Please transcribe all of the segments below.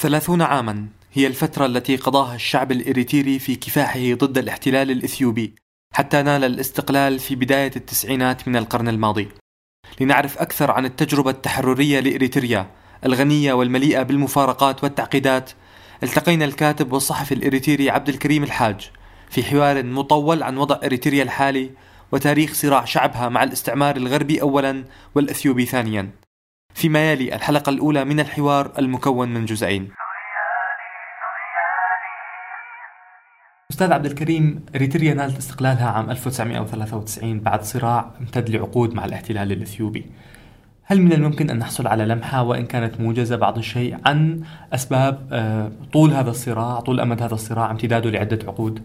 ثلاثون عاما. هي الفترة التي قضاها الشعب الإريتري في كفاحه ضد الاحتلال الإثيوبي حتى نال الاستقلال في بداية التسعينات من القرن الماضي. لنعرف أكثر عن التجربة التحررية لإريتريا الغنية والمليئة بالمفارقات والتعقيدات التقينا الكاتب والصحفي الإريتري عبد الكريم الحاج في حوار مطول عن وضع إريتريا الحالي وتاريخ صراع شعبها مع الاستعمار الغربي أولا والأثيوبي ثانيا. فيما يلي الحلقة الأولى من الحوار المكون من جزئين. أستاذ عبد الكريم إريتريا نالت استقلالها عام 1993 بعد صراع امتد لعقود مع الاحتلال الإثيوبي. هل من الممكن أن نحصل على لمحة؟ وإن كانت موجزة بعض الشيء عن أسباب آه، طول هذا الصراع طول أمد هذا الصراع امتداده لعدة عقود؟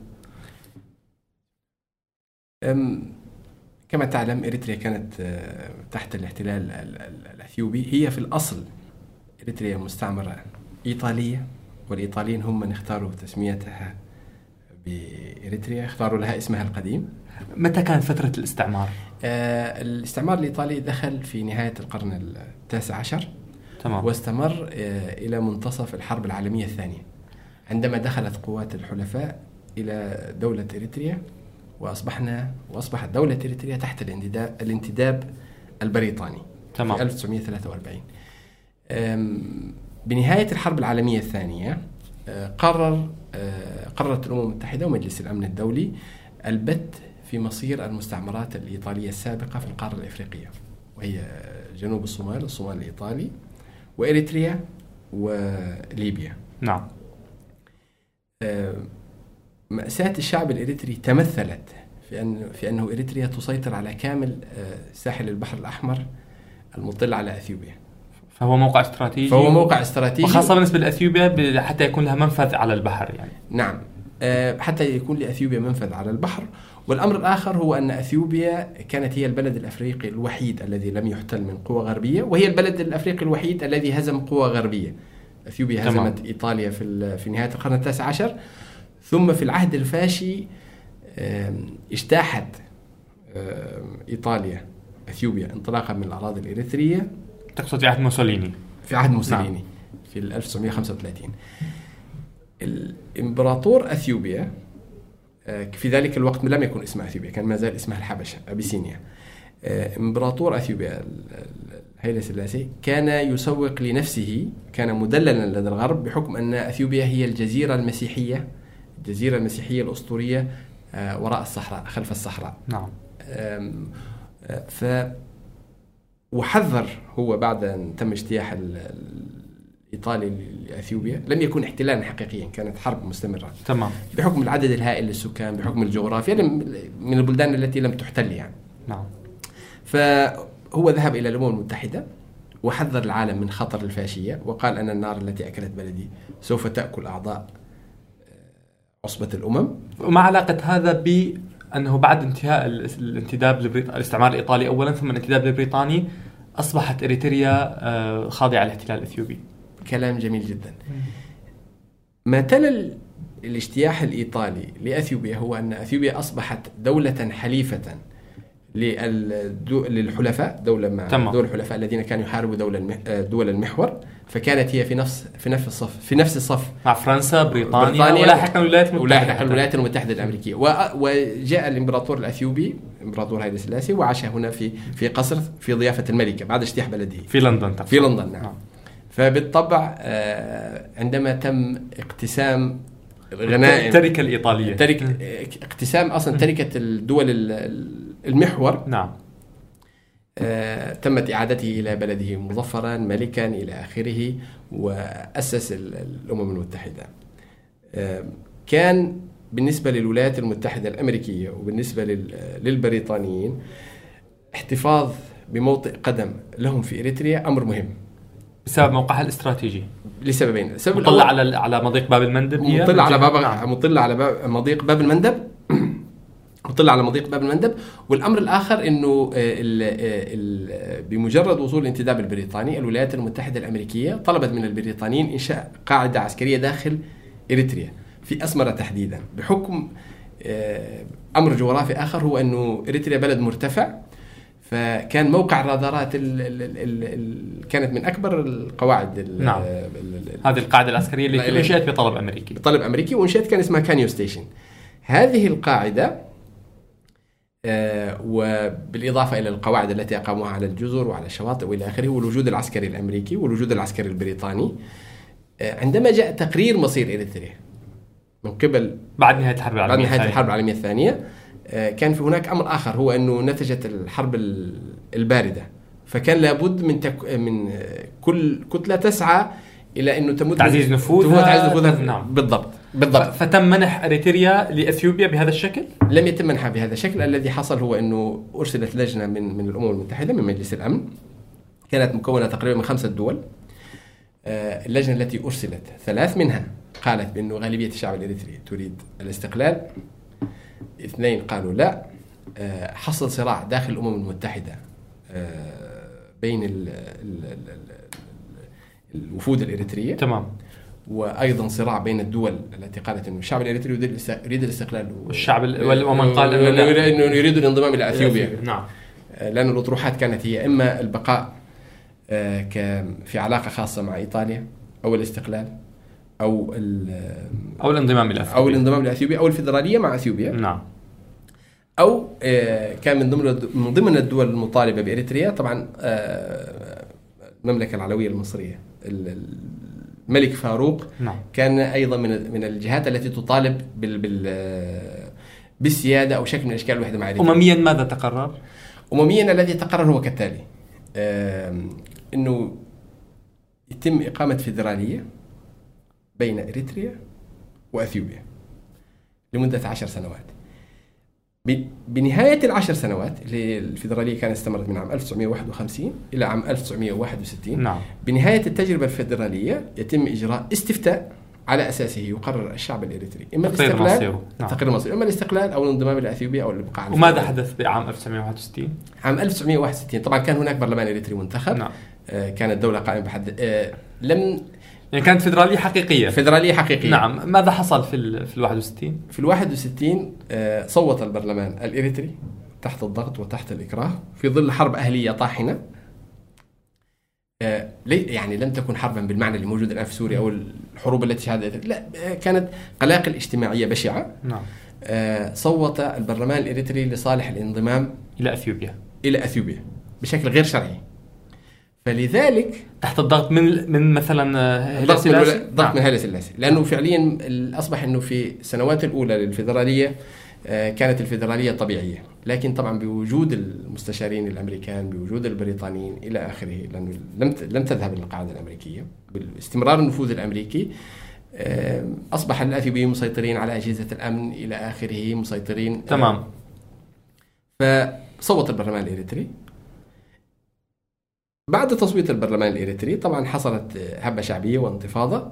كما تعلم إريتريا كانت آه، تحت الاحتلال الأثيوبي هي في الأصل إريتريا مستعمرة إيطالية والإيطاليين هم من اختاروا تسميتها بإريتريا اختاروا لها اسمها القديم متى كانت فترة الاستعمار؟ آه الاستعمار الإيطالي دخل في نهاية القرن التاسع عشر تمام. واستمر آه إلى منتصف الحرب العالمية الثانية عندما دخلت قوات الحلفاء إلى دولة إريتريا وأصبحنا وأصبحت دولة إريتريا تحت الانتداب, الانتداب البريطاني تمام. في 1943 بنهاية الحرب العالمية الثانية آه، قرر آه، قررت الأمم المتحدة ومجلس الأمن الدولي البت في مصير المستعمرات الإيطالية السابقة في القارة الإفريقية وهي جنوب الصومال الصومال الإيطالي وإريتريا وليبيا. نعم. آه، مأساة الشعب الإريتري تمثلت في أن في أنه إريتريا تسيطر على كامل ساحل البحر الأحمر المطل على أثيوبيا. فهو موقع استراتيجي فهو موقع استراتيجي. وخاصة بالنسبة لأثيوبيا حتى يكون لها منفذ على البحر يعني. نعم. آه، حتى يكون لأثيوبيا منفذ على البحر. والأمر الآخر هو أن أثيوبيا كانت هي البلد الأفريقي الوحيد الذي لم يحتل من قوى غربية وهي البلد الأفريقي الوحيد الذي هزم قوى غربية. أثيوبيا تمام. هزمت إيطاليا في, في نهاية القرن التاسع عشر. ثم في العهد الفاشي اجتاحت إيطاليا أثيوبيا انطلاقا من الأراضي الإريترية تقصد في عهد موسوليني. في عهد موسوليني نعم. في 1935 الإمبراطور إثيوبيا آه، في ذلك الوقت لم يكن اسمها إثيوبيا كان ما زال اسمها الحبشة أبيسينيا. آه، إمبراطور إثيوبيا هيلي سلاسي كان يسوق لنفسه كان مدللا لدى الغرب بحكم أن إثيوبيا هي الجزيرة المسيحية. الجزيرة المسيحية الأسطورية آه، وراء الصحراء خلف الصحراء. نعم. ف وحذر هو بعد أن تم اجتياح الايطالي لإثيوبيا. لم يكن احتلالا حقيقيا كانت حرب مستمرة. تمام. بحكم العدد الهائل للسكان بحكم الجغرافيا من البلدان التي لم تحتل يعني. نعم. فهو ذهب إلى الأمم المتحدة وحذر العالم من خطر الفاشية وقال أن النار التي أكلت بلدي سوف تأكل أعضاء عصبة الأمم وما علاقة هذا ب انه بعد انتهاء الانتداب الاستعمار الإيطالي اولا ثم الانتداب البريطاني أصبحت إريتريا آه، خاضعة للاحتلال الإثيوبي. كلام جميل جدا. ما تلا الاجتياح الإيطالي لإثيوبيا هو أن إثيوبيا أصبحت دولة حليفة للحلفاء دولة مع تمام. دول الحلفاء الذين كانوا يحاربوا دول آه، دول المحور فكانت هي في نفس في نفس الصف في نفس الصف. مع فرنسا بريطانيا, بريطانيا ولاحقا الولايات المتحدة. ولاحقا الولايات المتحدة الأمريكية. وجاء الإمبراطور الأثيوبي إمبراطور هايلي سلاسي وعاش هنا في في قصر في ضيافة الملكة بعد اجتياح بلده. في لندن. في لندن نعم. فبالطبع آه، عندما تم اقتسام الغنائم التركة الإيطالية. ترك اقتسام أصلا تركة الدول المحور نعم. تمت إعادته إلى بلده مظفرا ملكا إلى آخره وأسس الأمم المتحدة. آه كان بالنسبة للولايات المتحدة الأمريكية وبالنسبة للبريطانيين احتفاظ بموطئ قدم لهم في إريتريا أمر مهم. بسبب موقعها الاستراتيجي. لسببين. السبب مطلع على على مضيق باب المندب مطلع على باب نعم. مطلع على باب مضيق باب المندب؟ وطلع على مضيق باب المندب. والأمر الآخر إنه ال آه، ال آه، بمجرد وصول الانتداب البريطاني الولايات المتحدة الأمريكية طلبت من البريطانيين إنشاء قاعدة عسكرية داخل إريتريا. في اسمره تحديدا. بحكم آه، أمر جغرافي آخر هو إنه إريتريا بلد مرتفع. فكان موقع الرادارات ال ال ال ال ال كانت من أكبر القواعد ال نعم. ال- ال- هذه القاعدة العسكرية اللي. انشئت بطلب أمريكي. طلب أمريكي وانشئت كان اسمها كانيو station. هذه القاعدة آه، وبالإضافة إلى القواعد التي أقاموها على الجزر وعلى الشواطئ وإلى آخره والوجود العسكري الأمريكي والوجود العسكري البريطاني آه، عندما جاء تقرير مصير إريتريا من قبل بعد نهاية الحرب العالمية بعد نهاية الثانية. الحرب العالمية الثانية آه، كان في هناك أمر آخر هو أنه نشبت الحرب ال- الباردة فكان لابد من تك من كل كتله تسعى إلى أنه تمد تعزيز نفوذها. تعزيز نفوذها نعم. بالضبط بالضبط. فتم منح اريتريا لإثيوبيا بهذا الشكل؟ لم يتم منحها بهذا الشكل. الذي حصل هو أنه أرسلت لجنة من من الأمم المتحدة من مجلس الأمن. كانت مكونة تقريبا من خمسة دول. آه، اللجنة التي أرسلت ثلاث منها قالت بأنه غالبية الشعب الإريتري تريد الاستقلال. اثنين قالوا لا. آه، حصل صراع داخل الأمم المتحدة آه، بين ال- ال- ال- ال- الوفود الإريترية. تمام. وأيضا صراع بين الدول التي قالت إنه الشعب الاريتري يريد الاست- يريد الاستقلال والشعب ال- وال- ومن قال إنه إنه يريد الانضمام إلى إثيوبيا. نعم. لأن الأطروحات كانت هي إما البقاء آه، في علاقة خاصة مع إيطاليا أو الاستقلال ال- أو الانضمام إلى إثيوبيا. الانضمام لأثيوبيا أو الفيدرالية مع أثيوبيا. نعم. أو آه، كان من ضمن من ضمن الدول المطالبة بإريتريا طبعا آه، المملكة العلوية المصرية ال- الملك فاروق نعم. كان أيضا من من الجهات التي تطالب بال بال بالسيادة أو شكل من أشكال الوحدة مع إريتريا امميا ماذا تقرر؟ أمميا الذي تقرر هو كالتالي أنه يتم إقامة فيدرالية بين إريتريا وأثيوبيا لمدة عشر سنوات. بنهاية العشر سنوات اللي الفيدرالية كانت استمرت من عام 1951 إلى عام 1961 نعم. بنهاية التجربة الفيدرالية يتم إجراء استفتاء على أساسه يقرر الشعب الإريتري. إما تقرير الاستقلال مصيره. نعم. تقرير مصيره. إما الاستقلال أو الانضمام إلى أثيوبيا أو الإبقاء على وماذا. حدث بعام 1961 عام 1961 طبعا كان هناك برلمان إريتري منتخب. نعم. آه، كانت دولة قائمة بحد آه، لم يعني كانت فيدرالية حقيقية. فيدرالية حقيقية. نعم. ماذا حصل في ال في ال 61 في ال 61 آه، صوت البرلمان الإريتري تحت الضغط وتحت الإكراه في ظل حرب أهلية طاحنة. آه، لي- يعني لم تكن حربا بالمعنى اللي موجود الآن في سوريا أو الحروب التي شهدت. لا كانت قلاقل اجتماعية بشعة. نعم. آه، صوت البرلمان الإريتري لصالح الانضمام إلى إثيوبيا. إلى أثيوبيا بشكل غير شرعي. فلذلك تحت الضغط من من مثلا آه، ضغط من سلاسي؟ ولا- ضغط نعم. من هيلا سلاسي لأنه فعليا أصبح إنه في السنوات الأولى للفيدرالية آه، كانت الفيدرالية طبيعية. لكن طبعا بوجود المستشارين الأمريكان بوجود البريطانيين إلى آخره لأنه لم لم تذهب القاعدة الأمريكية. باستمرار النفوذ الأمريكي آه، أصبح الاثيوبيين مسيطرين على أجهزة الأمن إلى آخره مسيطرين تمام. فصوت البرلمان الإريتري. بعد تصويت البرلمان الإريتري طبعا حصلت هبة شعبية وانتفاضة.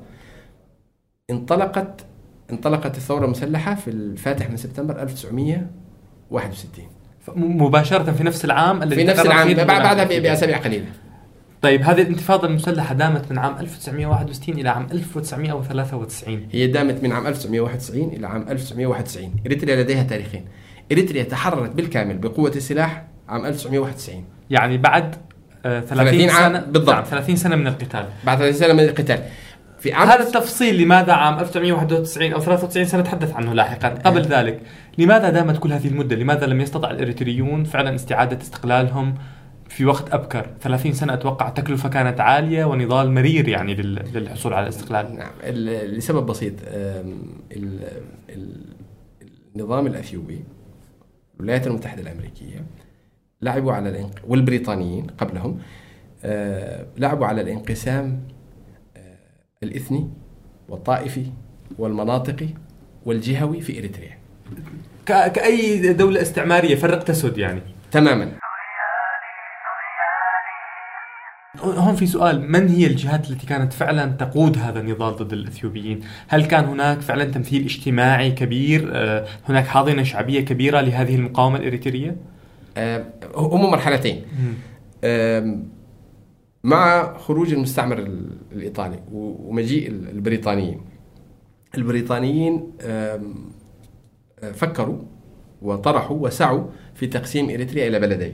انطلقت انطلقت الثورة المسلحه في الفاتح من سبتمبر 1961 ف- م- مباشرة في نفس العام الذي في نفس العام بعدها لأثيوبيا. بأسابيع قليلة. طيب هذه الانتفاضة المسلحة دامت من عام 1961 إلى عام 1993 هي دامت من عام 1991 إلى عام 1991 إريتريا لديها تاريخين. إريتريا تحررت بالكامل بقوة السلاح عام 1991 يعني بعد 30 30 عام سنه بالضبط. نعم 30 سنة من القتال. بعد 30 سنة من القتال. في عام هذا التفصيل لماذا عام 1991 أو 93 سنتحدث عنه لاحقا. قبل ذلك لماذا دامت كل هذه المدة؟ لماذا لم يستطع الإريتريون فعلا استعادة استقلالهم في وقت أبكر؟ 30 سنة أتوقع تكلفة كانت عالية ونضال مرير يعني لل- للحصول على الاستقلال. نعم. لسبب بسيط النظام الأثيوبي الولايات المتحدة الأمريكية لعبوا على الانق... والبريطانيين قبلهم آه، لعبوا على الانقسام آه، الإثني والطائفي والمناطقي والجهوي في إريتريا ك- كأي دولة استعمارية فرق تسد يعني تماما هون في سؤال من هي الجهات التي كانت فعلا تقود هذا النضال ضد الإثيوبيين؟ هل كان هناك فعلا تمثيل اجتماعي كبير؟ آه، هناك حاضنة شعبية كبيرة لهذه المقاومة الإريترية؟ آه، هم مرحلتين مع خروج المستعمر ال- الإيطالي ومجيء ال- البريطانيين البريطانيين آه، فكروا وطرحوا وسعوا في تقسيم إريتريا إلى بلدين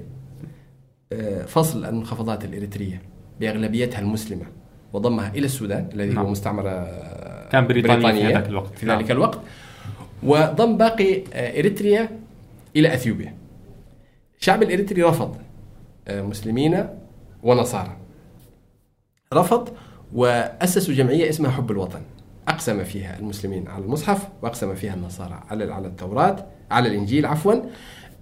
آه، فصل المنخفضات الإريترية بأغلبيتها المسلمة وضمها إلى السودان الذي نعم. هو مستعمرة آه، كان بريطانيا في ذاك الوقت. في نعم. ذلك الوقت وضم باقي إريتريا إلى أثيوبيا الشعب الإريتري رفض آه، مسلمين ونصارى رفض وأسسوا جمعية اسمها حب الوطن أقسم فيها المسلمين على المصحف وأقسم فيها النصارى على على التوراة على الإنجيل عفوا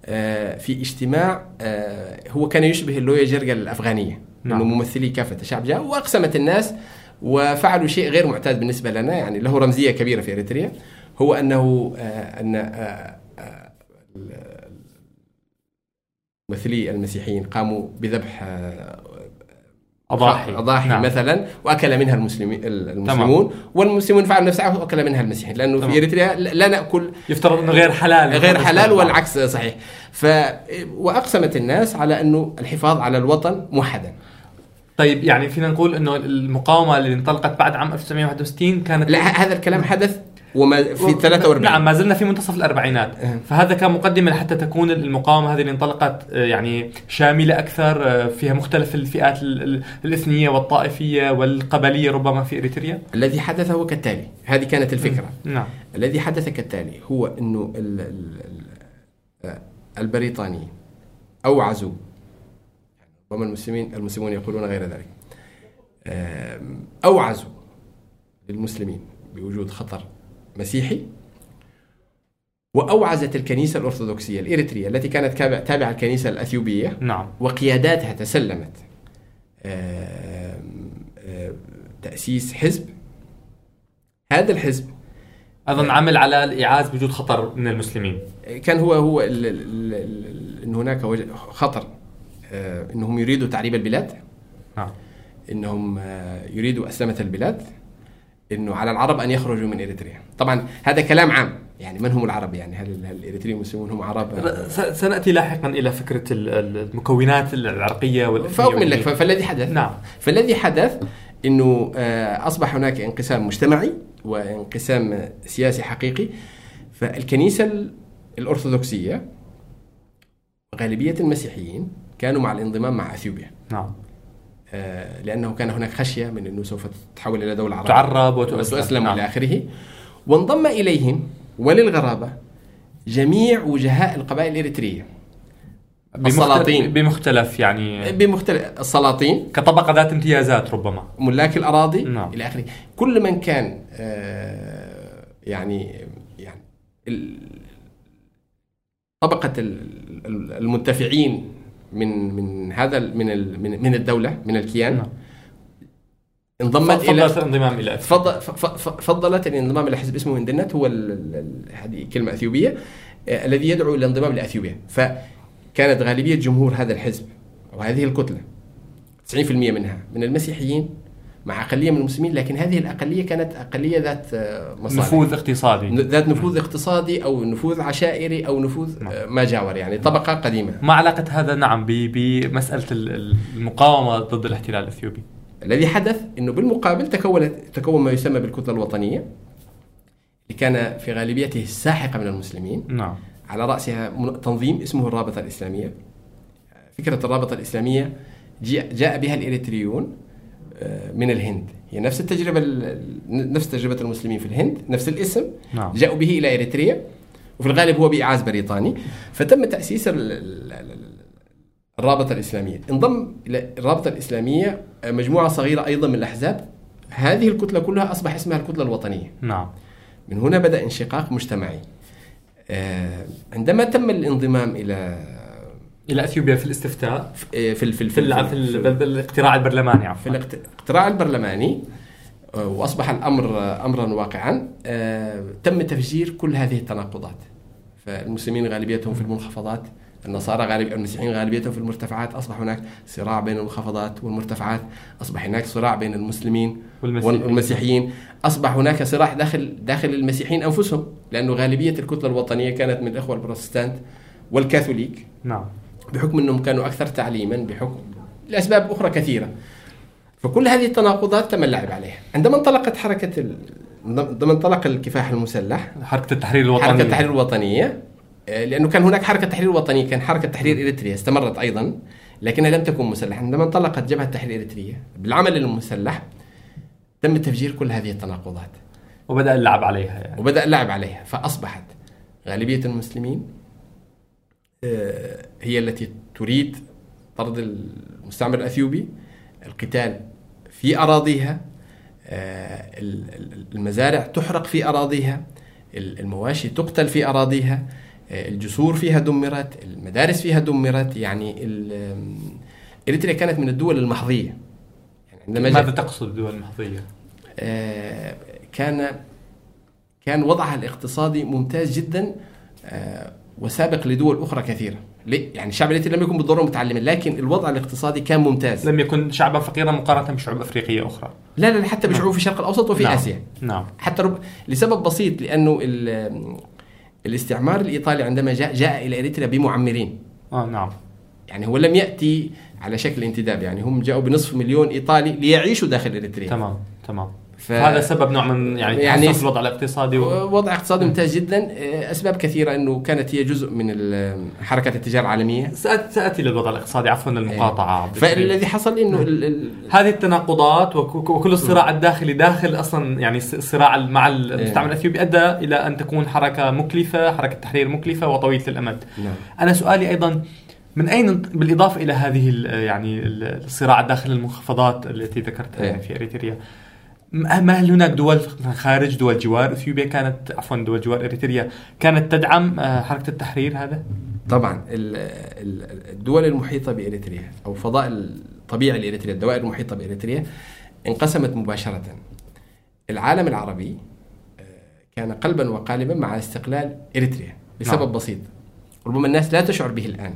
آه، في اجتماع آه، هو كان يشبه اللويا جرجل الأفغانية نعم. أنه ممثلي كافة الشعب جاءوا وأقسمت الناس وفعلوا شيء غير معتاد بالنسبة لنا يعني له رمزية كبيرة في إريتريا هو أنه آه، ممثلي المسيحيين قاموا بذبح آه، أضاحي أضاحي نعم. نعم. مثلا وأكل منها المسلمين المسلمون والمسلمون فعلوا نفس الفعل وأكل منها المسيحيين لأنه تمام. في إريتريا لا نأكل يفترض إنه غير حلال غير حلال والعكس صحيح ف وأقسمت الناس على أنه الحفاظ على الوطن موحدا طيب يعني فينا نقول أنه المقاومة اللي انطلقت بعد عام 1961 كانت لا هذا الكلام حدث وما في 43 نعم ما زلنا في منتصف الأربعينات. أه. فهذا كان مقدمه لحتى تكون المقاومة هذه اللي انطلقت آه، يعني شاملة أكثر آه، فيها مختلف الفئات ال- ال- الإثنية والطائفية والقبلية ربما في إريتريا. الذي حدث هو كالتالي. هذه كانت الفكرة. نعم. الذي حدث كالتالي هو إنه ال- البريطانيين أوعزوا ربما المسلمين المسلمون يقولون غير ذلك أوعزوا للمسلمين بوجود خطر مسيحي وأوعزت الكنيسة الأرثوذكسية الإريترية التي كانت تابعة الكنيسة الأثيوبية. نعم. وقياداتها تسلمت. تأسيس حزب. هذا الحزب أظن عمل على الايعاز بوجود خطر من المسلمين. كان هو هو ال- ال- ال- إن هناك خطر آه، إنهم يريدوا تعريب البلاد. نعم. إنهم آه، يريدوا أسلمة البلاد. إنه على العرب أن يخرجوا من إريتريا. طبعا هذا كلام عام. يعني من هم العرب؟ يعني هل الإريتريين المسلمون هم عرب؟ سنأتي لاحقا إلى فكرة ال- ال- المكونات العرقية فاكمل لك. فالذي حدث. نعم. فالذي حدث إنه آه، أصبح هناك انقسام مجتمعي وانقسام سياسي حقيقي. فالكنيسة ال- الأرثوذكسية غالبية المسيحيين كانوا مع الانضمام مع أثيوبيا. نعم. لأنه كان هناك خشية من إنه سوف تتحول إلى دولة عربية. تعرب وتؤسلم وتؤسلم نعم. إلى آخره. وانضم إليهم وللغرابة جميع وجهاء القبائل الإريترية. بمختلف- السلاطين. بمختلف يعني بمختلف السلاطين. كطبقة ذات امتيازات ربما. ملاك الأراضي نعم. إلى آخره. كل من كان آه، يعني يعني طبقة ال- ال- المنتفعين من من هذا من من من الدولة من الكيان نعم. انضمت إلى فضلت الانضمام إلى فضل فضلت الانضمام إلى حزب اسمه هندنت هو هذه كلمة أثيوبية آه، الذي يدعو إلى الانضمام لأثيوبيا فكانت غالبية جمهور هذا الحزب وهذه الكتلة 90% منها من المسيحيين مع أقلية من المسلمين لكن هذه الأقلية كانت أقلية ذات آه، مصالح نفوذ اقتصادي. ذات نفوذ اقتصادي أو نفوذ عشائري أو نفوذ نعم. آه، ما جاور يعني طبقة قديمة. ما علاقة هذا نعم بمساله ال- ال- المقاومة ضد الاحتلال الإثيوبي؟ الذي حدث إنه بالمقابل تكونت تكون ما يسمى بالكتلة الوطنية اللي كان في غالبيته الساحقة من المسلمين. نعم. على رأسها تنظيم اسمه الرابطة الإسلامية. فكرة الرابطة الإسلامية جاء بها الإريتريون من الهند. هي نفس التجربة ال- ال- نفس تجربة المسلمين في الهند نفس الاسم. نعم. جاءوا به إلى إريتريا وفي الغالب هو بإعاز بريطاني. فتم تأسيس ال- ال- ال- الرابطة الإسلامية. انضم إلى الرابطة الإسلامية مجموعة صغيرة أيضا من الأحزاب. هذه الكتلة كلها أصبح اسمها الكتلة الوطنية. نعم. من هنا بدأ انشقاق مجتمعي. آه، عندما تم الانضمام إلى إلى أثيوبيا في الاستفتاء. في في في, في, ال- في, ال- في الاقتراع البرلماني في عفوا الاقت- الاقتراع البرلماني آه، وأصبح الأمر آه، امرا واقعا آه، تم تفجير كل هذه التناقضات. فالمسلمين غالبيتهم في المنخفضات النصارى غالب المسيحيين غالبيتهم في المرتفعات أصبح هناك صراع بين المنخفضات والمرتفعات أصبح هناك صراع بين المسلمين والمسيحيين. والمسيحيين. أصبح هناك صراع داخل داخل المسيحيين أنفسهم لأنه غالبية الكتلة الوطنية كانت من الاخوه البروتستانت والكاثوليك. نعم. بحكم إنهم كانوا أكثر تعليما بحكم لأسباب أخرى كثيرة. فكل هذه التناقضات تم اللعب عليها. عندما انطلقت حركة ال... عندما انطلق الكفاح المسلح حركة التحرير الوطني حركة التحرير الوطنية آه، لأنه كان هناك حركة تحرير وطنية كان حركة تحرير إريتريا استمرت أيضا لكنها لم تكن مسلحة. عندما انطلقت جبهة التحرير الإريترية بالعمل المسلح تم تفجير كل هذه التناقضات. وبدأ اللعب عليها يعني. وبدأ اللعب عليها فأصبحت غالبية المسلمين هي التي تريد طرد المستعمر الأثيوبي القتال في أراضيها آه، المزارع تحرق في أراضيها المواشي تقتل في أراضيها آه، الجسور فيها دمرت المدارس فيها دمرت يعني إريتريا كانت من الدول المحظية يعني عندما ماذا تقصد الدول المحظية؟ كان كان وضعها الاقتصادي ممتاز جدا وسابق لدول أخرى كثيرة. يعني الشعب الإيطالي لم يكن بالضرورة متعلما لكن الوضع الاقتصادي كان ممتاز. لم يكن شعبا فقيرا مقارنة بشعوب أفريقية أخرى. لا لا حتى بشعوب نعم. في الشرق الأوسط وفي نعم. آسيا. نعم. حتى رب... لسبب بسيط لأنه ال... الاستعمار الإيطالي عندما جاء جاء إلى إريتريا بمعمرين. آه نعم. يعني هو لم يأتي على شكل انتداب يعني هم جاءوا بنصف مليون إيطالي ليعيشوا داخل إريتريا. تمام تمام. ف... هذا سبب نوع من يعني يعني الوضع الاقتصادي و... وضع اقتصادي ممتاز جدا. أسباب كثيرة أنه كانت هي جزء من حركة التجارة العالمية. سأتي للوضع الاقتصادي عفوا المقاطعه إيه. فالذي حصل إنه ال... ال... هذه التناقضات وكل الصراع الداخلي داخل أصلا يعني الصراع مع المستعمر إيه. الإثيوبي أدى إلى أن تكون حركة مكلفة حركة تحرير مكلفة وطويلة الأمد. نعم. أنا سؤالي أيضا من أين بالإضافة إلى هذه يعني الصراع داخل المنخفضات التي ذكرتها يعني في إريتريا؟ ما هل هناك دول خارج دول جوار إثيوبيا كانت عفوا دول جوار إريتريا كانت تدعم آه، حركة التحرير هذا؟ طبعا الدول المحيطة بإريتريا أو فضاء الطبيعي لإريتريا الدوائر المحيطة بإريتريا انقسمت مباشرة العالم العربي آه، كان قلبا وقالبا مع استقلال إريتريا لسبب نعم. بسيط ربما الناس لا تشعر به الآن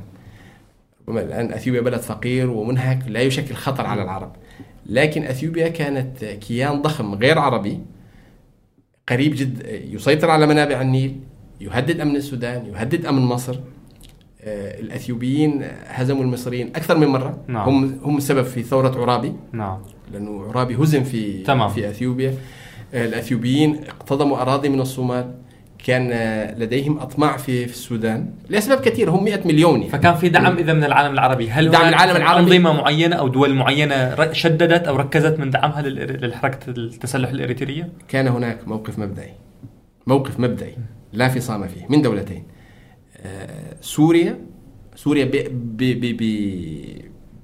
ربما الآن إثيوبيا بلد فقير ومنهك لا يشكل خطر على العرب لكن أثيوبيا كانت كيان ضخم غير عربي قريب جدا يسيطر على منابع النيل يهدد أمن السودان يهدد أمن مصر. آه، الأثيوبيين هزموا المصريين أكثر من مرة. نعم. هم هم السبب في ثورة عرابي. نعم. لأنه عرابي هزم في تمام. في أثيوبيا. آه، الأثيوبيين اقتضموا أراضي من الصومال. كان لديهم أطماع في في السودان لأسباب كثيرة هم 100 مليون يعني. فكان في دعم إذا من العالم العربي. هل دعم العالم العربي؟ أنظمة معينة أو دول معينة شددت أو ركزت من دعمها للحركة التسلح الإريترية؟ كان هناك موقف مبدئي. موقف مبدئي. لا فصام فيه. من دولتين. آه، سوريا. سوريا ب ب ب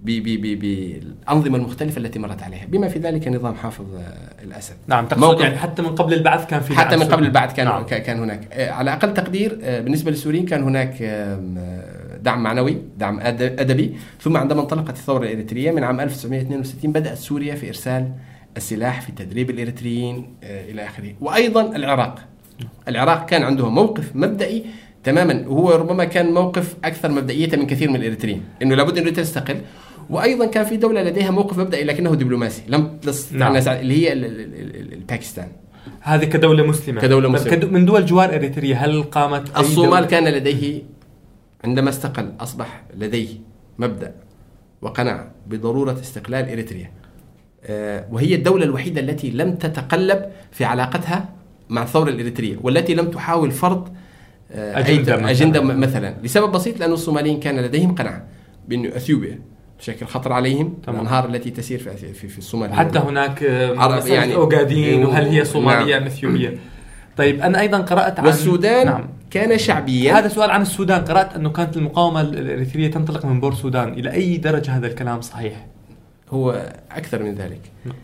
بالأنظمة المختلفة التي مرت عليها بما في ذلك نظام حافظ آه، الأسد. نعم تقصد يعني حتى من قبل البعث كان في حتى من قبل البعث كان نعم. كان هناك. آه، على أقل تقدير آه، بالنسبة للسوريين كان هناك دعم معنوي دعم أدبي. ثم عندما انطلقت الثورة الإريترية من عام 1962 بدأت سوريا في إرسال السلاح في تدريب الإريتريين إلى آخره. وأيضا العراق. العراق كان عندهم موقف مبدئي تماما. هو ربما كان موقف أكثر مبدئية من كثير من الإريتريين. إنه لابد ان تستقل وأيضا كان في دولة لديها موقف مبدئي لكنه دبلوماسي. لم تستطع نعم. اللي هي باكستان. هذه كدولة مسلمة. كدولة مسلمة. من دول جوار إريتريا هل قامت الصومال كان لديه عندما استقل أصبح لديه مبدأ وقناعة بضرورة استقلال إريتريا. آه، وهي الدولة الوحيدة التي لم تتقلب في علاقتها مع الثورة الإريترية والتي لم تحاول فرض آه، أجندة, مثلاً. أجندة مثلا. لسبب بسيط لأن الصوماليين كان لديهم قناعة بأن أثيوبيا تشكل خطر عليهم تمام. الأنهار التي تسير في في, في الصومال حتى هناك عرب يعني أوغادين وهل هي صومالية نعم. إثيوبية؟ طيب أنا أيضا قرأت عن والسودان نعم. كان شعبيا. هذا سؤال عن السودان. قرأت أنه كانت المقاومة الإريترية تنطلق من بور سودان. إلى أي درجة هذا الكلام صحيح؟ هو أكثر من ذلك. نعم.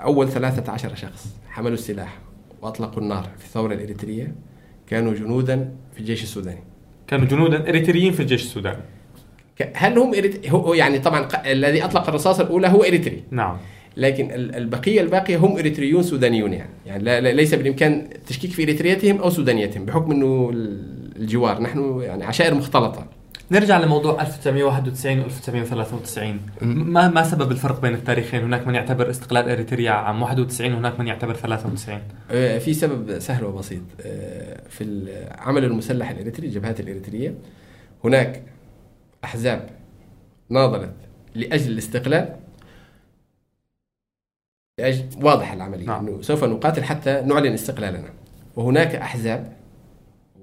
أول 13 شخص حملوا السلاح وأطلقوا النار في الثورة الإريترية. كانوا جنودا في الجيش السوداني. كانوا جنودا إريتريين في الجيش السوداني. هل هم إريت... هو يعني طبعا الذي أطلق الرصاصه الأولى هو إريتري. نعم. لكن البقية الباقية هم إريتريون سودانيون يعني. يعني لا ليس بالإمكان التشكيك في إريتريتهم أو سودانيتهم بحكم إنه الجوار. نحن يعني عشائر مختلطة. نرجع لموضوع 1991 و 1993 ما ما سبب الفرق بين التاريخين؟ هناك من يعتبر استقلال إريتريا عام 91 وهناك من يعتبر 93 آه، في سبب سهل وبسيط. آه، في العمل المسلح الإريتري الجبهات الإريترية. هناك أحزاب ناضلت لأجل الاستقلال؟ لأجل واضح العملية نعم. أنه سوف نقاتل حتى نعلن استقلالنا. وهناك أحزاب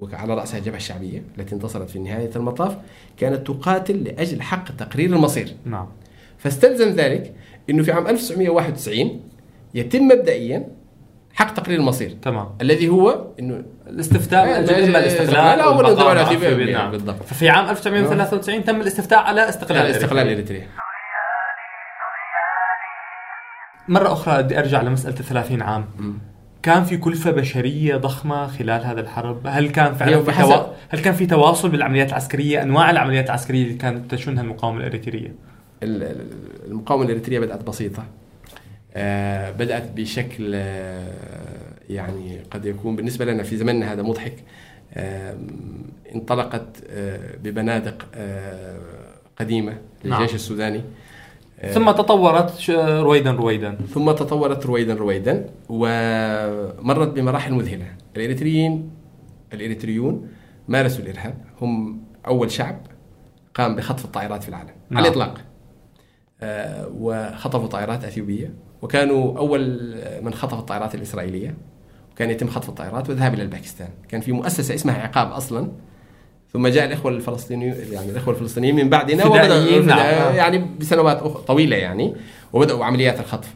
وعلى رأسها الجبهة الشعبية التي انتصرت في نهاية المطاف كانت تقاتل لأجل حق تقرير المصير. نعم. فاستلزم ذلك أنه في عام 1991 يتم مبدئيا حق تقرير المصير تمام الذي هو إنه الاستفتاء اما الاستقلال والبقاء الانضمام. نعم. بالضبط. ففي عام 1993 تم الاستفتاء على استقلال الاستقلال إريتريا. الاريتري مرة أخرى بدي أرجع لمسألة ال 30 عام. كان في كلفة بشرية ضخمة خلال هذا الحرب هل كان فعلا في توا... هل كان في تواصل بالعمليات العسكرية أنواع العمليات العسكرية اللي كانت تشنها المقاومة الإريترية ال- ال- المقاومة الإريترية آه، بدأت بشكل آه، يعني قد يكون بالنسبة لنا في زمننا هذا مضحك. آم، انطلقت آه، ببنادق آه، قديمة للجيش نعم. السوداني. آه، ثم تطورت رويدا رويدا. ثم تطورت رويدا رويدا ومرت بمراحل مذهلة. الإريتريين الإريتريون مارسوا الإرهاب. هم أول شعب قام بخطف الطائرات في العالم نعم. على الإطلاق. آه، وخطفوا طائرات أثيوبية. وكانوا أول من خطف الطائرات الإسرائيلية وكان يتم خطف الطائرات والذهاب إلى الباكستان. كان في مؤسسة اسمها عقاب أصلا. ثم جاء الإخوة الفلسطينيين يعني الإخوة الفلسطينيين من بعدنا وبدأوا نعم. يعني بسنوات طويلة يعني وبدأوا عمليات الخطف.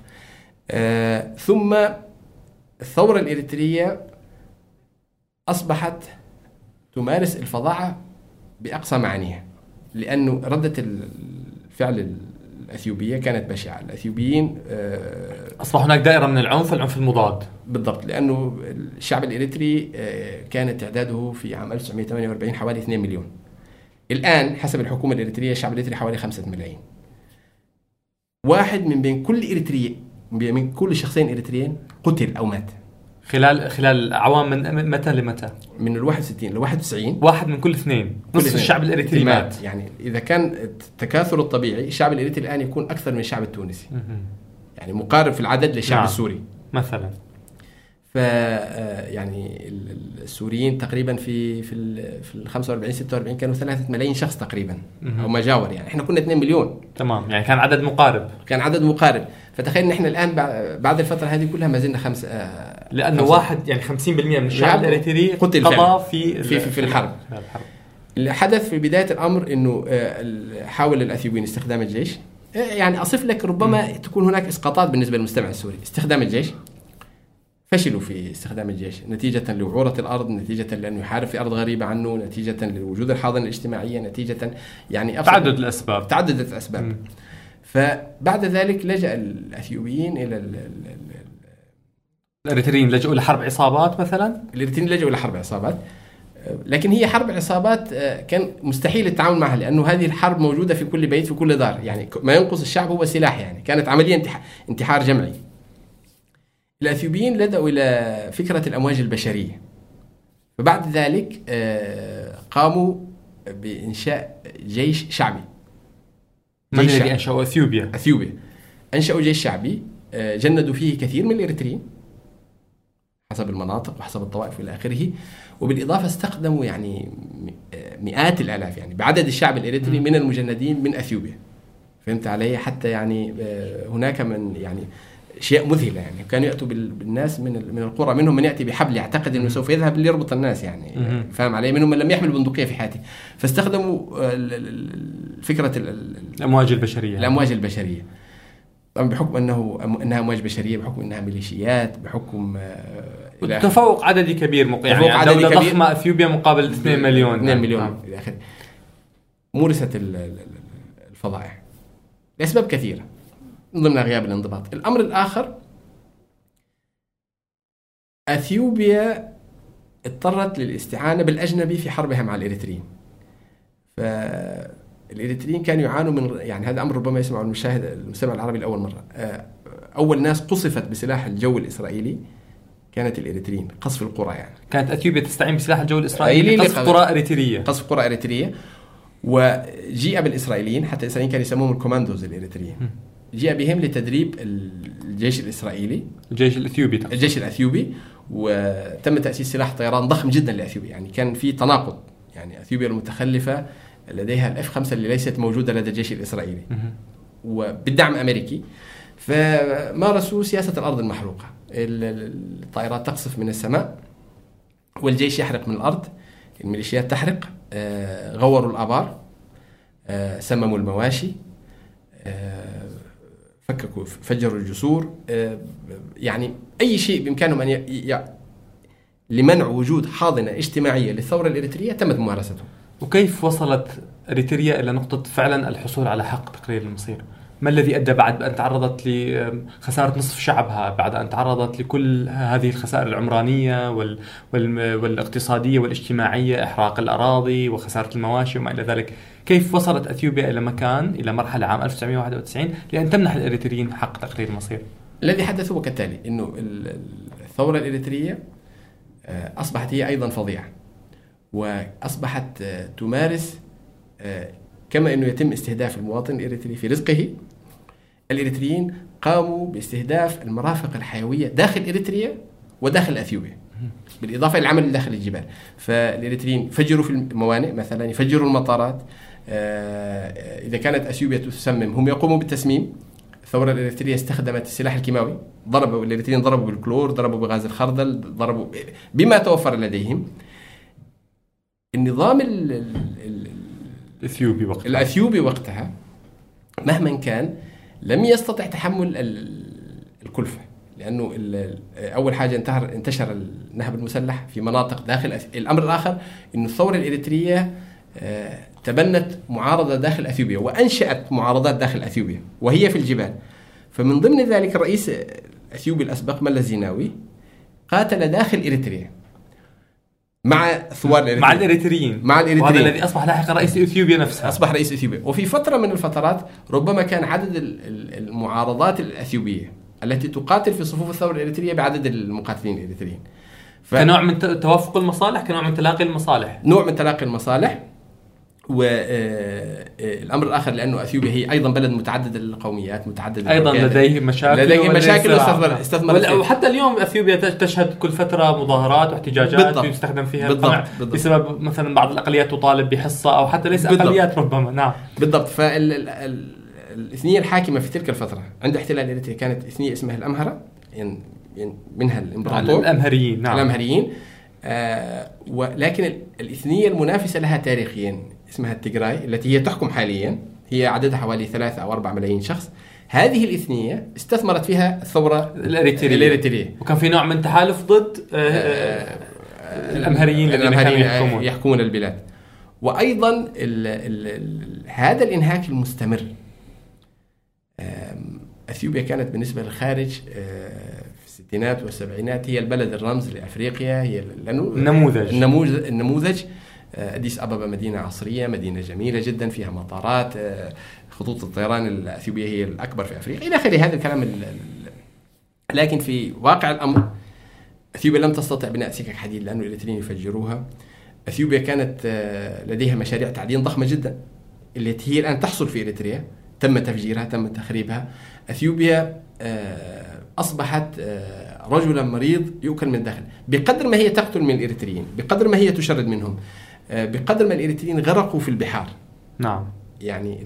آه، ثم الثورة الإريترية أصبحت تمارس الفظاعة بأقصى معانيها لأنه ردة الفعل الأثيوبية كانت بشعه الأثيوبيين آه، أصبح هناك دائرة من العنف العنف المضاد. بالضبط لأنه الشعب الإريتري آه، كان تعداده في عام 1948 حوالي 2 مليون. الآن حسب الحكومة الإريترية الشعب الإريتري حوالي 5 ملايين. واحد من بين كل إريتري من بين كل شخصين إريتريين قتل أو مات. خلال خلال أعوام من متى لمتى؟ من ال 61 ل 91 واحد من كل اثنين كل نصف اثنين. الشعب الإريتري مات. يعني إذا كان التكاثر الطبيعي الشعب الإريتري الآن يكون أكثر من الشعب التونسي. يعني مقارب في العدد للشعب نعم. السوري مثلا ف آه، يعني ال- ال- السوريين تقريبا في في ال في ال 45 46 كانوا 3 ملايين شخص تقريبا. أو ما جاور يعني إحنا كنا 2 مليون تمام يعني كان عدد مقارب كان عدد مقارب فتخيل إن إحنا الآن بع- بعد الفترة هذه كلها ما زلنا خمس آه، لأنه خمسة. واحد يعني 50% من الشعب شعب الإريتري قتل قضى. في في- في- في الحرب. الحرب. اللي حدث في بداية الأمر إنه آه، حاول الأثيوبيين استخدام الجيش. آه، يعني أصف لك ربما تكون هناك إسقاطات بالنسبة للمستمع السوري. استخدام الجيش. فشلوا في استخدام الجيش. نتيجة لوعورة الأرض نتيجة لأنه يحارب في أرض غريبة عنه نتيجة لوجود الحاضنة الاجتماعية نتيجة يعني تعدد الأسباب. تعددت الأسباب. مم. فبعد ذلك لجأ الأثيوبيين إلى ال- ال- ال- الاريتريين لجؤوا لحرب عصابات مثلا؟ الاريتريين لجأوا إلى حرب عصابات. لكن هي حرب عصابات آه، كان مستحيل التعامل معها لأنه هذه الحرب موجودة في كل بيت في كل دار. يعني ما ينقص الشعب هو سلاح يعني. كانت انتح- انتحار جمعي. الأثيوبيين لجأوا إلى فكرة الأمواج البشرية. فبعد ذلك آه، قاموا بإنشاء جيش شعبي. من الذي شعبي. انشأوا أثيوبيا. أثيوبيا. أنشأوا جيش شعبي آه، جندوا فيه كثير من الاريتريين حسب المناطق وحسب الطوائف والى آخره. وبالإضافة استخدموا يعني آه، مئات الآلاف يعني بعدد الشعب الإريتري من المجندين من أثيوبيا. فهمت علي؟ حتى يعني آه، هناك من يعني اشياء مذهله يعني. كانوا يأتوا بال- بالناس من من القرى منهم من يأتي بحبل يعتقد إنه سوف يذهب ليربط الناس يعني. فاهم علي؟ منهم من لم يحمل بندقية في حياته. فاستخدموا آه، فكرة ال- ال- الأمواج البشرية. الأمواج البشرية. طبعا بحكم أنه أنها امواج بشرية بحكم أنها ميليشيات بحكم آه،. تفوق عددي كبير مق... يعني, تفوق عددي كبير. ضخمة أثيوبيا مقابل 2 مليون 2 مليون نعم. إلى اخره مورست ال- ال- ال- الفظائع لأسباب كثيرة من ضمنها غياب الانضباط الأمر الآخر أثيوبيا اضطرت للاستعانة بالأجنبي في حربها مع الإريتريين فالاريتريين كانوا يعانوا من يعني هذا أمر ربما يسمعه المشاهد المستمع العربي لأول مرة. آه، أول ناس قصفت بسلاح الجو الإسرائيلي كانت الاريتريين قصف القرى يعني. كانت أثيوبيا تستعين بسلاح الجو الإسرائيلي لقصف قرى إريترية. قصف قرى إريترية. وجيء بالإسرائيليين حتى الاسرائيليين كانوا يسموهم الكوماندوز الإريتريين. جيء بهم لتدريب الجيش الإسرائيلي. الجيش الأثيوبي تقصد. الجيش الأثيوبي. وتم تأسيس سلاح طيران ضخم جدا لأثيوبيا. يعني كان في تناقض. يعني أثيوبيا المتخلفة لديها ال F 5 اللي ليست موجودة لدى الجيش الإسرائيلي. وبالدعم أمريكي. فمارسوا سياسة الأرض المحروقة. ال- ال- الطائرات تقصف من السماء والجيش يحرق من الأرض. الميليشيات تحرق. آه، غوروا الآبار. آه، سمموا المواشي. آه، فككوا فجروا الجسور. يعني أي شيء بإمكانهم أن ي... ي... لمنع وجود حاضنة اجتماعية للثورة الإريترية تمت ممارسته. وكيف وصلت اريتريا إلى نقطة فعلا الحصول على حق تقرير المصير؟ ما الذي أدى بعد أن تعرضت لخساره نصف شعبها بعد أن تعرضت لكل هذه الخسائر العمرانية وال وال والاقتصادية والاجتماعية إحراق الأراضي وخسارة المواشي وما إلى ذلك؟ كيف وصلت أثيوبيا إلى مكان إلى مرحلة عام 1991 لأن تمنح الإريتريين حق تقرير المصير؟ الذي حدث هو كالتالي انه الثورة الإريترية آه، أصبحت هي أيضا فظيعة. وأصبحت آه، تمارس آه، كما إنه يتم استهداف المواطن الإريتري في رزقه. الإريتريين قاموا باستهداف المرافق الحيوية داخل إريتريا وداخل إثيوبيا بالإضافة إلى العمل داخل الجبال. فالإريتريين فجروا في الموانئ مثلا يفجروا المطارات إذا كانت إثيوبيا تسمم هم يقوموا بالتسميم. الثورة الإريترية استخدمت السلاح الكيماوي ضربوا الإريتريين ضربوا بالكلور ضربوا بغاز الخردل ضربوا بما توفر لديهم. النظام ال ال الأثيوبي وقتها. الأثيوبي وقتها مهما كان لم يستطع تحمل الكلفة لأنه أول حاجة انتهر انتشر النهب المسلح في مناطق داخل الأمر الآخر أن الثورة الإريترية آه، تبنت معارضة داخل أثيوبيا وأنشأت معارضات داخل أثيوبيا وهي في الجبال. فمن ضمن ذلك الرئيس الأثيوبي الأسبق ملا الزيناوي قاتل داخل إريتريا. مع ثوار الإريتريين. مع الإريتريين. مع الإريتريين. وهذا الذي أصبح لاحقا رئيس إثيوبيا نفسها. أصبح رئيس إثيوبيا. وفي فترة من الفترات ربما كان عدد المعارضات الأثيوبية التي تقاتل في صفوف الثورة الإريترية بعدد المقاتلين الإريتريين. ف... كنوع من توافق المصالح كنوع من تلاقي المصالح. نوع من تلاقي المصالح. والامر آه، الآخر لأنه أثيوبيا هي أيضا بلد متعدد القوميات متعدد أيضا لديه مشاكل لديه مشاكل واستثمر استثمر وحتى اليوم أثيوبيا تشهد كل فترة مذاهرات واحتجاجات بالضبط. يستخدم فيها بالضبط. بالضبط. بسبب مثلا بعض الأقليات تطالب بحصة أو حتى ليس بالضبط. أقليات ربما. نعم. بالضبط. فالاثنيه الحاكمة في تلك الفترة عند احتلال إريتريا كانت اثنية اسمها الأمهرة يعني منها الإمبراطور. الأمهريين. نعم. الأمهريين. آه ولكن الاثنية المنافسة لها تاريخيا. اسمها التجراي التي هي تحكم حاليا. هي عددها حوالي ثلاثة أو أربعة ملايين شخص. هذه الاثنية استثمرت فيها الثورة الإريترية, الإريترية. وكان في نوع من تحالف ضد آه، آه، آه، الأمهريين الذين كانوا يحكمون. يحكمون البلاد. وأيضا ال ال ال هذا الإنهاك المستمر. أثيوبيا كانت بالنسبة للخارج في الستينات والسبعينات هي البلد الرمز لأفريقيا هي النموذج. النموذج, النموذج. أديس أبابا مدينة عصرية مدينة جميلة جدا فيها مطارات آه، خطوط الطيران الأثيوبية هي الأكبر في أفريقيا إلى آخره. هذا الكلام لكن في واقع الأمر أثيوبيا لم تستطع بناء سكك حديد لأنه الإريتريين يفجروها. أثيوبيا كانت آه، لديها مشاريع تعدين ضخمة جدا التي هي الآن تحصل في إريتريا. تم تفجيرها تم تخريبها. أثيوبيا أصبحت رجلا مريض يؤكل من الداخل بقدر ما هي تقتل من الإريتريين بقدر ما هي تشرد منهم. آه، بقدر ما الإريتريين غرقوا في البحار. نعم. يعني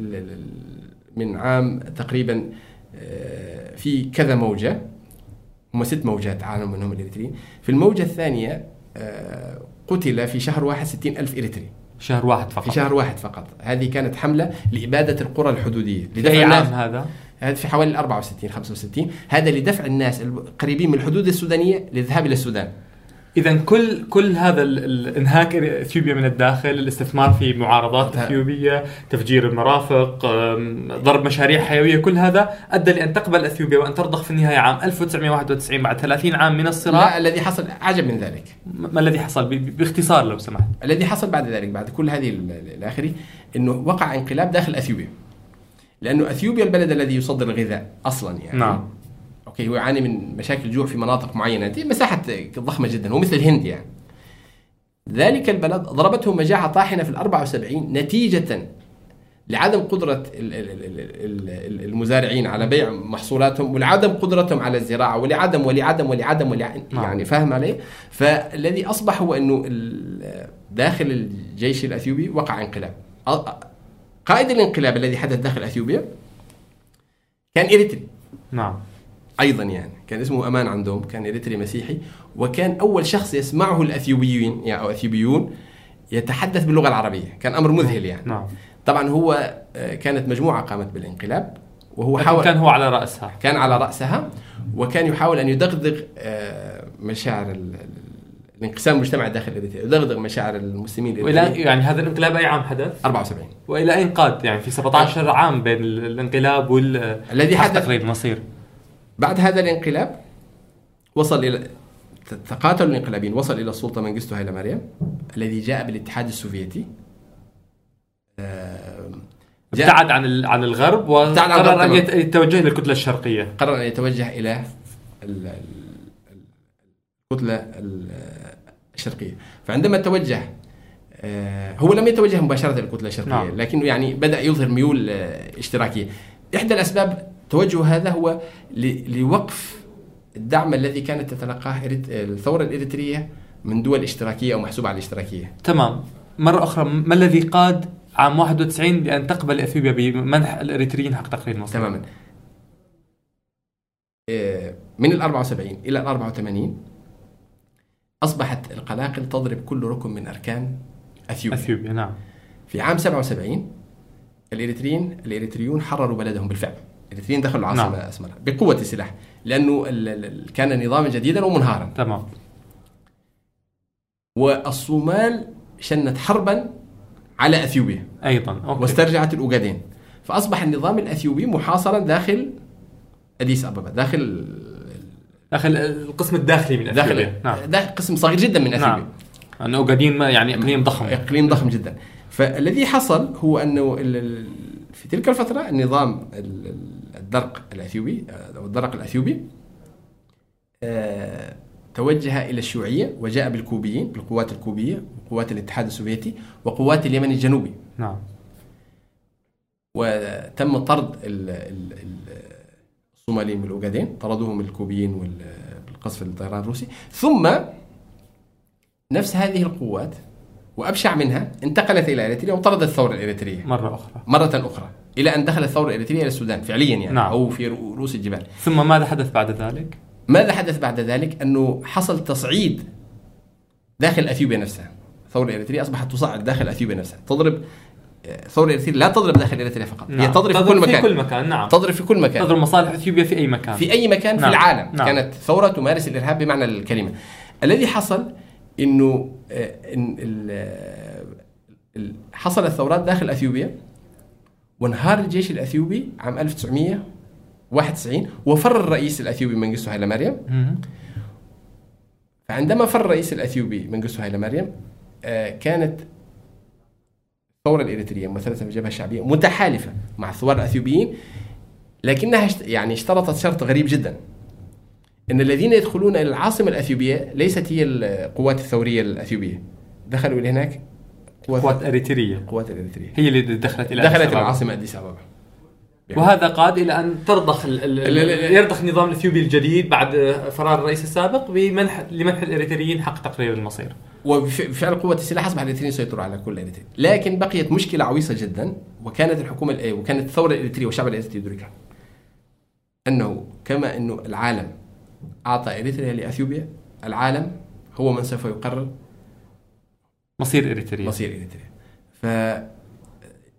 من عام تقريبا آه، في كذا موجة هم ست موجات عانوا منهم الإريتريين في الموجة الثانية آه، قتل في شهر واحد ستين ألف إريتري شهر واحد فقط. في شهر واحد فقط. هذه كانت حملة لإبادة القرى الحدودية. لدفع عام هذا؟ هذا في حوالي 64 65 هذا لدفع الناس القريبين من الحدود السودانية للذهاب إلى السودان. اذا كل كل هذا الانهاك إثيوبيا من الداخل الاستثمار في معارضات إثيوبية تفجير المرافق ضرب مشاريع حيوية كل هذا أدى لأن تقبل إثيوبيا وأن ترضخ في النهاية عام 1991 بعد 30 عام من الصراع. لا الذي حصل أعجب من ذلك. ما الذي حصل؟ باختصار لو سمحت. الذي حصل بعد ذلك بعد كل هذه الاخري إنه وقع انقلاب داخل إثيوبيا. لأنه إثيوبيا البلد الذي يصدر الغذاء أصلا يعني. نعم. أوكي هو يعاني من مشاكل جوع في مناطق معينة. دي مساحة ضخمة جدا هو مثل الهند يعني. ذلك البلد ضربته مجاعة طاحنة في ال 74 نتيجة لعدم قدرة المزارعين على بيع محصولاتهم ولعدم قدرتهم على الزراعة ولعدم ولعدم ولعدم, ولعدم نعم. يعني فاهم علي؟ فالذي أصبح هو أنه داخل الجيش الأثيوبي وقع انقلاب. قائد الانقلاب الذي حدث داخل أثيوبيا كان إريتري نعم. أيضا يعني. كان اسمه أمان عندوم كان إريتري مسيحي وكان أول شخص يسمعه الأثيوبيين يعني أو أثيوبيون يتحدث باللغة العربية. كان أمر مذهل يعني. نعم. طبعا هو آه، كانت مجموعة قامت بالانقلاب وهو حاول كان هو على رأسها. كان على رأسها وكان يحاول أن يدغدغ آه، مشاعر ال- ال- الانقسام المجتمعي داخل اريتريا يدغدغ مشاعر المسلمين والى. يعني هذا الانقلاب أي عام حدث؟ 74 وإلى اين قاد؟ يعني في 17 عام بين ال- الانقلاب وال الذي حدث تقرير المصير. بعد هذا الانقلاب وصل إلى ت- تقاتل الانقلابيين وصل إلى السلطة منجستو هايلا مريم الذي جاء بالاتحاد السوفيتي. آه، ابتعد عن عن الغرب وقرر أن يتوجه للكتلة الشرقية. قرر أن يتوجه إلى ال- ال- الكتلة ال- الشرقية. فعندما توجه آه، هو لم يتوجه مباشرة للكتلة الشرقية نعم. لكنه يعني بدأ يظهر ميول آه، اشتراكية. إحدى الأسباب توجه هذا هو لوقف الدعم الذي كانت تتلقاه الثورة الإريترية من دول اشتراكية أو محسوبة على الاشتراكية. تمام. مرة أخرى ما الذي قاد عام 91 لأن تقبل إثيوبيا بمنح الإريتريين حق تقرير المصير؟ تماما. آه، من ال 74 إلى ال 84 أصبحت القلاقل تضرب كل ركن من أركان إثيوبيا. إثيوبيا نعم. في عام 77 الاريتريين الإريتريون حرروا بلدهم بالفعل. الاريتريين دخلوا العاصمة نعم. اسمرا بقوة السلاح لأنه كان نظاما جديدا ومنهارا. تمام. والصومال شنت حربا على أثيوبيا. أيضا okay. واسترجعت الأوغادين. فأصبح النظام الأثيوبي محاصرا داخل أديس أبابا داخل داخل القسم الداخلي من أثيوبيا. داخل نعم. داخل قسم صغير جدا من أثيوبيا. نعم. انه أوغادين ما يعني إقليم ضخم. إقليم ضخم جدا. فالذي حصل هو أنه في تلك الفترة النظام ال- ال- الدرق الأثيوبي أو الدرق الأثيوبي آه، توجه إلى الشيوعية وجاء بالكوبيين بالقوات الكوبية وقوات الاتحاد السوفيتي وقوات اليمن الجنوبي. نعم. وتم طرد ال- ال- ال- الصوماليين من الأوغادين طردوهم الكوبيين بالقصف الطيران الروسي. ثم نفس هذه القوات وأبشع منها انتقلت إلى إريتريا وطردت الثورة الإريترية. مرة أخرى. مرة أخرى. إلى أن دخلت الثورة الاريتريه إلى السودان فعليا يعني نعم. أو في رؤ- رؤوس الجبال. ثم ماذا حدث بعد ذلك؟ ماذا حدث بعد ذلك؟ أنه حصل تصعيد داخل أثيوبيا نفسها. الثوره الاريتريه أصبحت تصعد داخل أثيوبيا نفسها. تضرب الثوره الاريتريه لا تضرب داخل اريتريا فقط هي تضرب في كل مكان. في كل مكان نعم. تضرب في كل مكان. تضرب مصالح أثيوبيا في أي مكان. في أي مكان؟ في نعم. العالم. نعم. كانت ثورة تمارس الإرهاب بمعنى الكلمة. الذي حصل إنه آه، إن ال- آه، ال- حصلت ثورات داخل أثيوبيا وانهار الجيش الاثيوبي عام 1991 وفر الرئيس الأثيوبي منجستو هايلا مريم. فعندما فر الرئيس الأثيوبي منجستو هايلا مريم آه، كانت الثوره الإريترية ممثله في الجبهة الشعبية متحالفة مع الثوار الأثيوبيين لكنها يعني اشترطت شرط غريب جدا. إن الذين يدخلون إلى العاصمة الأثيوبية ليست هي القوات الثورية الأثيوبية. دخلوا إلى هناك قوات قوات إريترية. القوات الاريتريه هي اللي دخلت إلى دخلت أبابا. العاصمه أديس أبابا. وهذا قاد إلى أن ترضخ ال- ال-. يرضخ النظام الإثيوبي الجديد بعد فرار الرئيس السابق بمنح لمنح الإريتريين حق تقرير المصير. وبفعل قوة السلاح أصبح الإريتريين يسيطروا على كل إريتريا لكن بقيت مشكلة عويصة جدا وكانت الحكومة الإيه وكانت الثورة الإريترية والشعب الإريتري يدركها. أنه كما أنه العالم أعطى إريتريا لأثيوبيا العالم هو من سوف يقرر مصير إريتريا. مصير إريتريا. ف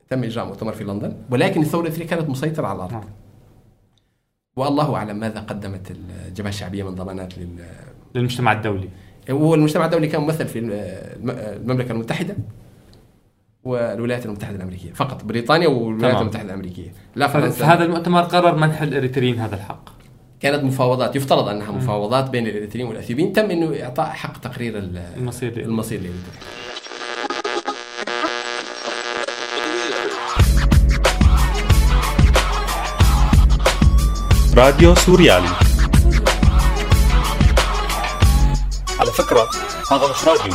تم إجراء مؤتمر في لندن ولكن الثورة الإريترية كانت مسيطرة على الأرض. نعم. والله أعلم ماذا قدمت الجبهة الشعبية من ضمانات لل للمجتمع الدولي. والمجتمع الدولي كان ممثل في الم- المملكة المتحدة والولايات المتحدة الأمريكية فقط بريطانيا والولايات تمام. المتحدة الأمريكية. لا فرنسا. هذا المؤتمر قرر منح الإريتريين هذا الحق. كانت مفاوضات يفترض أنها مفاوضات بين الإريتريين والأثيوبيين تم إنه إعطاء حق تقرير ال- المصير لإريتريا. المصير للاريتريا راديو سوريالي. على فكرة هذا مش راديو.